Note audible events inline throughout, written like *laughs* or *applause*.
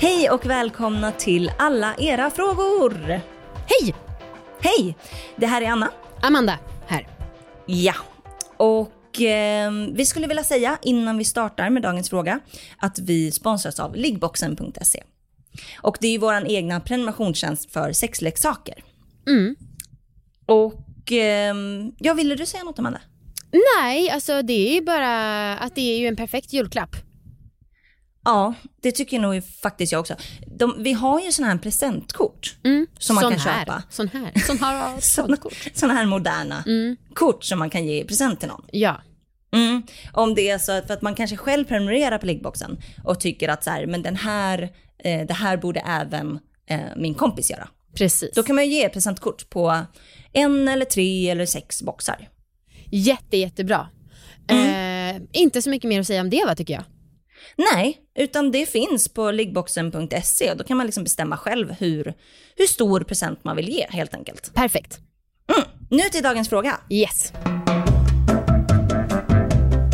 Hej och välkomna till alla era frågor. Hej! Hej! Det här är Anna. Amanda här. Ja, och eh, vi skulle vilja säga innan vi startar med dagens fråga att vi sponsras av liggboxen.se. Och det är ju vår egna prenumerationstjänst för sexleksaker. Mm. Och eh, ja, ville du säga något Amanda? Nej, alltså det är ju bara att det är ju en perfekt julklapp. Ja, det tycker nog faktiskt jag också. De, vi har ju sådana här presentkort Mm. som man sån kan här. köpa. Sån här. Sån här Sådana, sånt sådana här moderna Mm. kort som man kan ge i present till någon. Ja. Mm. Om det är så att, för att man kanske själv prenumererar på liggboxen och tycker att så här, men den här, eh, det här borde även eh, min kompis göra. Precis. Då kan man ju ge presentkort på en eller tre eller sex boxar. Jätte, jättebra. Mm. Eh, inte så mycket mer att säga om det va tycker jag. Nej, utan det finns på liggboxen.se och då kan man liksom bestämma själv hur, hur stor present man vill ge helt enkelt. Perfekt. Mm. Nu till dagens fråga. Yes.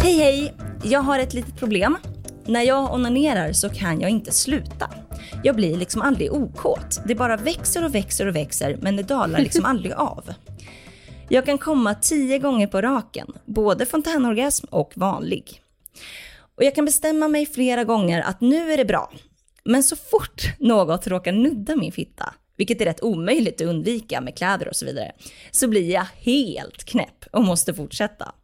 Hej hej! Jag har ett litet problem. När jag onanerar så kan jag inte sluta. Jag blir liksom aldrig okåt. Det bara växer och växer och växer men det dalar liksom *laughs* aldrig av. Jag kan komma tio gånger på raken, både fontänorgasm och vanlig. Och jag kan bestämma mig flera gånger att nu är det bra. Men så fort något råkar nudda min fitta, vilket är rätt omöjligt att undvika med kläder och så vidare, så blir jag helt knäpp och måste fortsätta.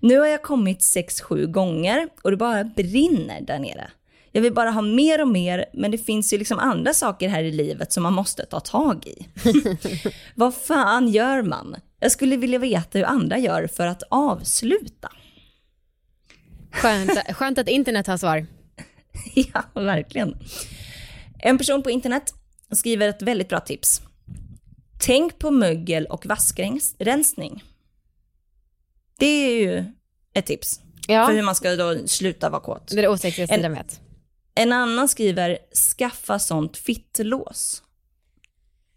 Nu har jag kommit 6-7 gånger och det bara brinner där nere. Jag vill bara ha mer och mer, men det finns ju liksom andra saker här i livet som man måste ta tag i. *laughs* Vad fan gör man? Jag skulle vilja veta hur andra gör för att avsluta. Skönt, skönt att internet har svar. *laughs* Ja, verkligen. En person på internet skriver ett väldigt bra tips. Tänk på mögel och vaskrensning. Det är ju ett tips Ja. för hur man ska då sluta vara kåt. Det är det osexigaste En- den vet. En annan skriver skaffa sånt fittlås.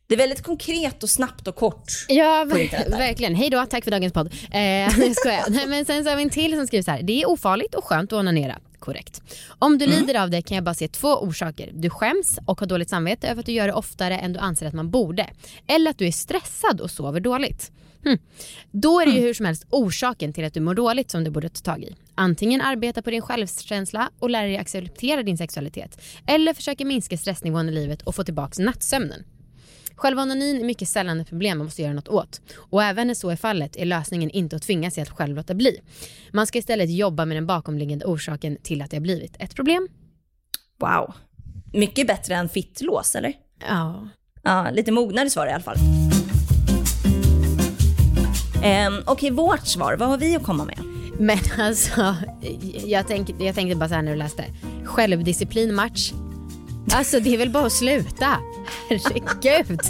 Det är väldigt konkret och snabbt och kort. Ja, verkligen. Hej då, tack för dagens podd. Eh, *laughs* jag skojar. Nej, men sen så har vi en till som skriver så här. Det är ofarligt och skönt att onanera. Korrekt. Om du lider av det kan jag bara se två orsaker. Du skäms och har dåligt samvete över att du gör det oftare än du anser att man borde. Eller att du är stressad och sover dåligt. Hm. Då är det ju hur som helst orsaken till att du mår dåligt som du borde ta tag i. Antingen arbeta på din självkänsla och lära dig acceptera din sexualitet. Eller försöka minska stressnivån i livet och få tillbaka nattsömnen. Själva onanin är mycket sällan ett problem man måste göra något åt. Och även när så är fallet är lösningen inte att tvinga sig att själv låta bli. Man ska istället jobba med den bakomliggande orsaken till att det har blivit ett problem. Wow. Mycket bättre än fittlås, eller? Ja. Ja, lite mognare svar i alla fall. Okej, vårt svar. Vad har vi att komma med? Men *laughs* alltså, jag, tänk, jag tänkte bara så här när du läste. Självdisciplinmatch. Alltså det är väl bara att sluta. Herregud. *laughs*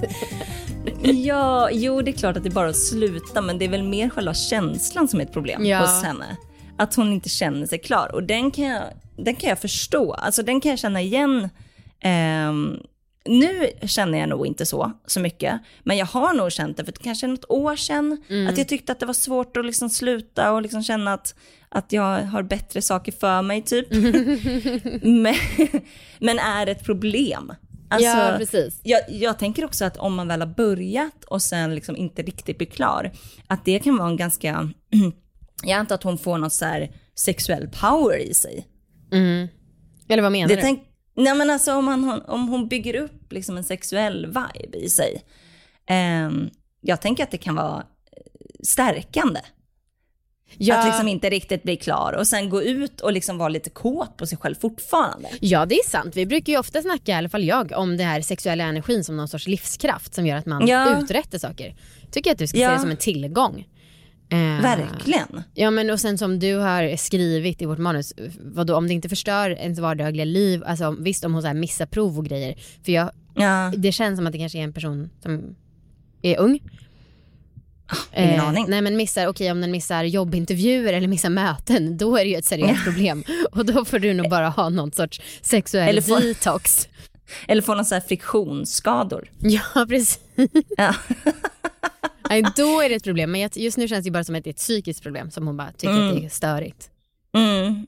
Ja, jo det är klart att det är bara att sluta men det är väl mer själva känslan som är ett problem Ja. hos henne. Att hon inte känner sig klar och den kan jag, den kan jag förstå. Alltså den kan jag känna igen. Ehm, nu känner jag nog inte så, så mycket, men jag har nog känt det för kanske något år sedan, att jag tyckte att det var svårt att liksom sluta och liksom känna att, att jag har bättre saker för mig typ. *laughs* men, men är ett problem? Alltså, ja, precis. jag, jag tänker också att om man väl har börjat och sen liksom inte riktigt blir klar, att det kan vara en ganska, *clears throat* jag antar att hon får något så sexuell power i sig. Mm. Eller vad menar Det du? tänk, nej men alltså om, man, om hon bygger upp liksom en sexuell vibe i sig, ehm, jag tänker att det kan vara eh, stärkande. ja, Att liksom inte riktigt bli klar och sen gå ut och liksom vara lite kåt på sig själv fortfarande. ja, det är sant. Vi brukar ju ofta snacka, i alla fall jag, om det här sexuella energin som någon sorts livskraft som gör att man Ja. uträttar saker. Tycker att du ska Ja. se det som en tillgång. Eh, Verkligen. Ja men och sen som du har skrivit i vårt manus, vadå om det inte förstör ens vardagliga liv, alltså visst om hon så här missar prov och grejer. För jag, Ja, det känns som att det kanske är en person som är ung. ingen aning. Nej men missar, okej om den missar jobbintervjuer eller missar möten, då är det ju ett seriöst problem. *laughs* Och då får du nog bara ha någon sorts sexuell Eller får- detox. Eller få någon så här friktionsskador. *laughs* Ja precis. Ja. *laughs* *laughs* Nej, då är det ett problem. Men just nu känns det bara som att det är ett psykiskt problem som hon bara tycker Mm. att det är störigt. Mm.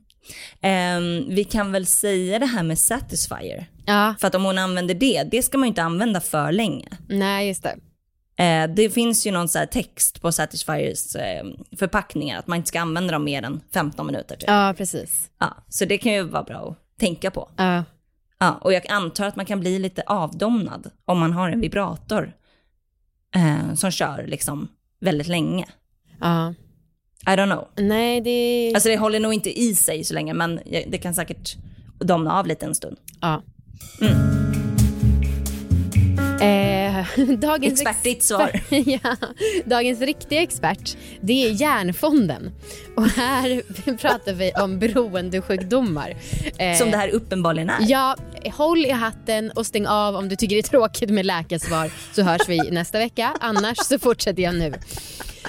Ehm, vi kan väl säga det här med Satisfyer. Ja, För att om hon använder det, det ska man ju inte använda för länge. nej just det. Eh, det finns ju någon så text på Satisfyers eh, förpackningar att man inte ska använda dem mer än 15 minuter. Typ. Ja, precis. Ja, så det kan ju vara bra att tänka på. Ja. Ja, och jag antar att man kan bli lite avdomnad om man har en vibrator eh, som kör liksom väldigt länge. ja. I don't know. Nej, det... Alltså det håller nog inte i sig så länge, men det kan säkert domna av lite en stund. Ja. Mm. Eh, *laughs* dagens Expertigt svar. *laughs* ja, dagens riktiga expert, det är Hjärnfonden. Och här *laughs* pratar vi om beroendesjukdomar. Eh, Som det här uppenbarligen är. Ja, håll i hatten och stäng av om du tycker det är tråkigt med läkarsvar så hörs vi nästa vecka. Annars så fortsätter jag nu.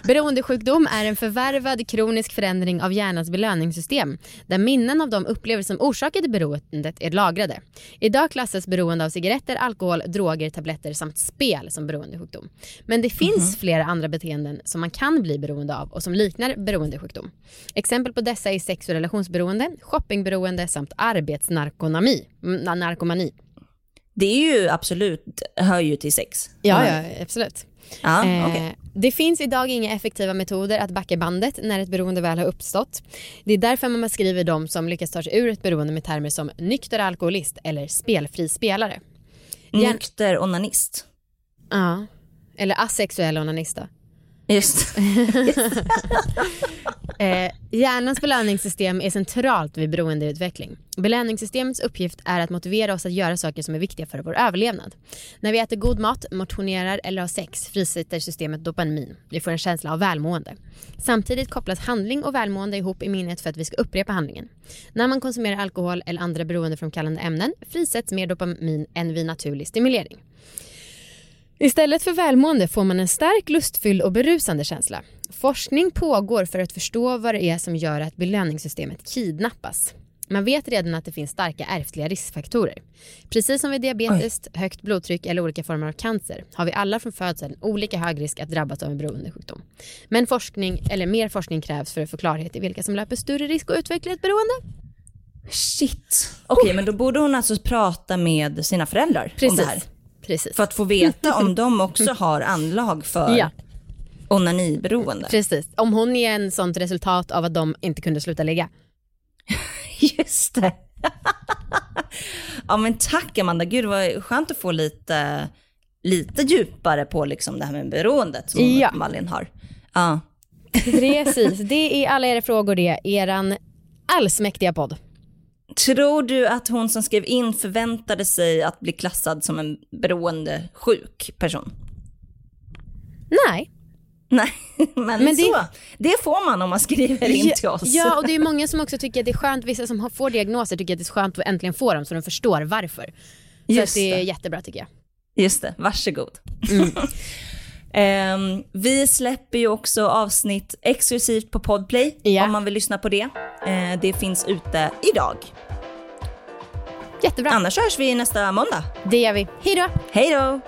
Beroendesjukdom är en förvärvad kronisk förändring av hjärnans belöningssystem där minnen av de upplevelser som orsakade beroendet är lagrade. Idag klassas beroende av cigaretter, alkohol, droger, tabletter samt spel som beroendesjukdom. Men det finns flera andra beteenden som man kan bli beroende av och som liknar beroendesjukdom. Exempel på dessa är sex och relationsberoende, shoppingberoende samt arbetsnarkomani. Mm, narkomani. Det är ju absolut, hör ju till sex. Ja, ja, absolut. Ja Eh, okej. Det finns idag inga effektiva metoder att backa bandet när ett beroende väl har uppstått. Det är därför man beskriver de som lyckas ta sig ur ett beroende med termer som nykter alkoholist eller spelfri spelare. hjärn- Nykter onanist. Ja. Eller asexuell onanist då. Just *laughs* Eh, hjärnans belöningssystem är centralt vid beroendeutveckling. Belöningssystemets uppgift är att motivera oss att göra saker som är viktiga för vår överlevnad. När vi äter god mat, motionerar eller har sex frisätter systemet dopamin. Vi får en känsla av välmående. Samtidigt kopplas handling och välmående ihop i minnet för att vi ska upprepa handlingen. När man konsumerar alkohol eller andra beroendeframkallande ämnen frisätts mer dopamin än vid naturlig stimulering. Istället för välmående får man en stark, lustfylld och berusande känsla. Forskning pågår för att förstå vad det är som gör att belöningssystemet kidnappas. Man vet redan att det finns starka ärftliga riskfaktorer. Precis som vid diabetes, högt blodtryck eller olika former av cancer har vi alla från födseln olika hög risk att drabbas av en beroendesjukdom. Men forskning, eller mer forskning krävs för att få klarhet i vilka som löper större risk att utveckla ett beroende. Shit. Okej, men då borde hon alltså prata med sina föräldrar om det här. Precis. För att få veta om de också har anlag för Ja. onaniberoende. Precis. Om hon är en sånt resultat av att de inte kunde sluta ligga. *laughs* Just det. *laughs* ja men tack Amanda, gud vad skönt att få lite, lite djupare på liksom det här med beroendet som hon Ja. uppenbarligen har. Ja. *laughs* Precis, det är alla era frågor det. Eran allsmäktiga podd. Tror du att hon som skrev in förväntade sig att bli klassad som en beroendesjuk person? Nej. Nej, *laughs* men, Men det- så. Det får man om man skriver in till oss. ja, och det är många som också tycker att det är skönt, vissa som har- får diagnoser tycker att det är skönt att äntligen få dem så de förstår varför. Så Just det är det. jättebra tycker jag. Just det, varsågod. Mm. *laughs* Ehm, vi släpper ju också avsnitt exklusivt på Podplay Ja. om man vill lyssna på det. Eh, det finns ute idag. Jättebra. Annars hörs vi nästa måndag. Det gör vi. Hej då! Hej då!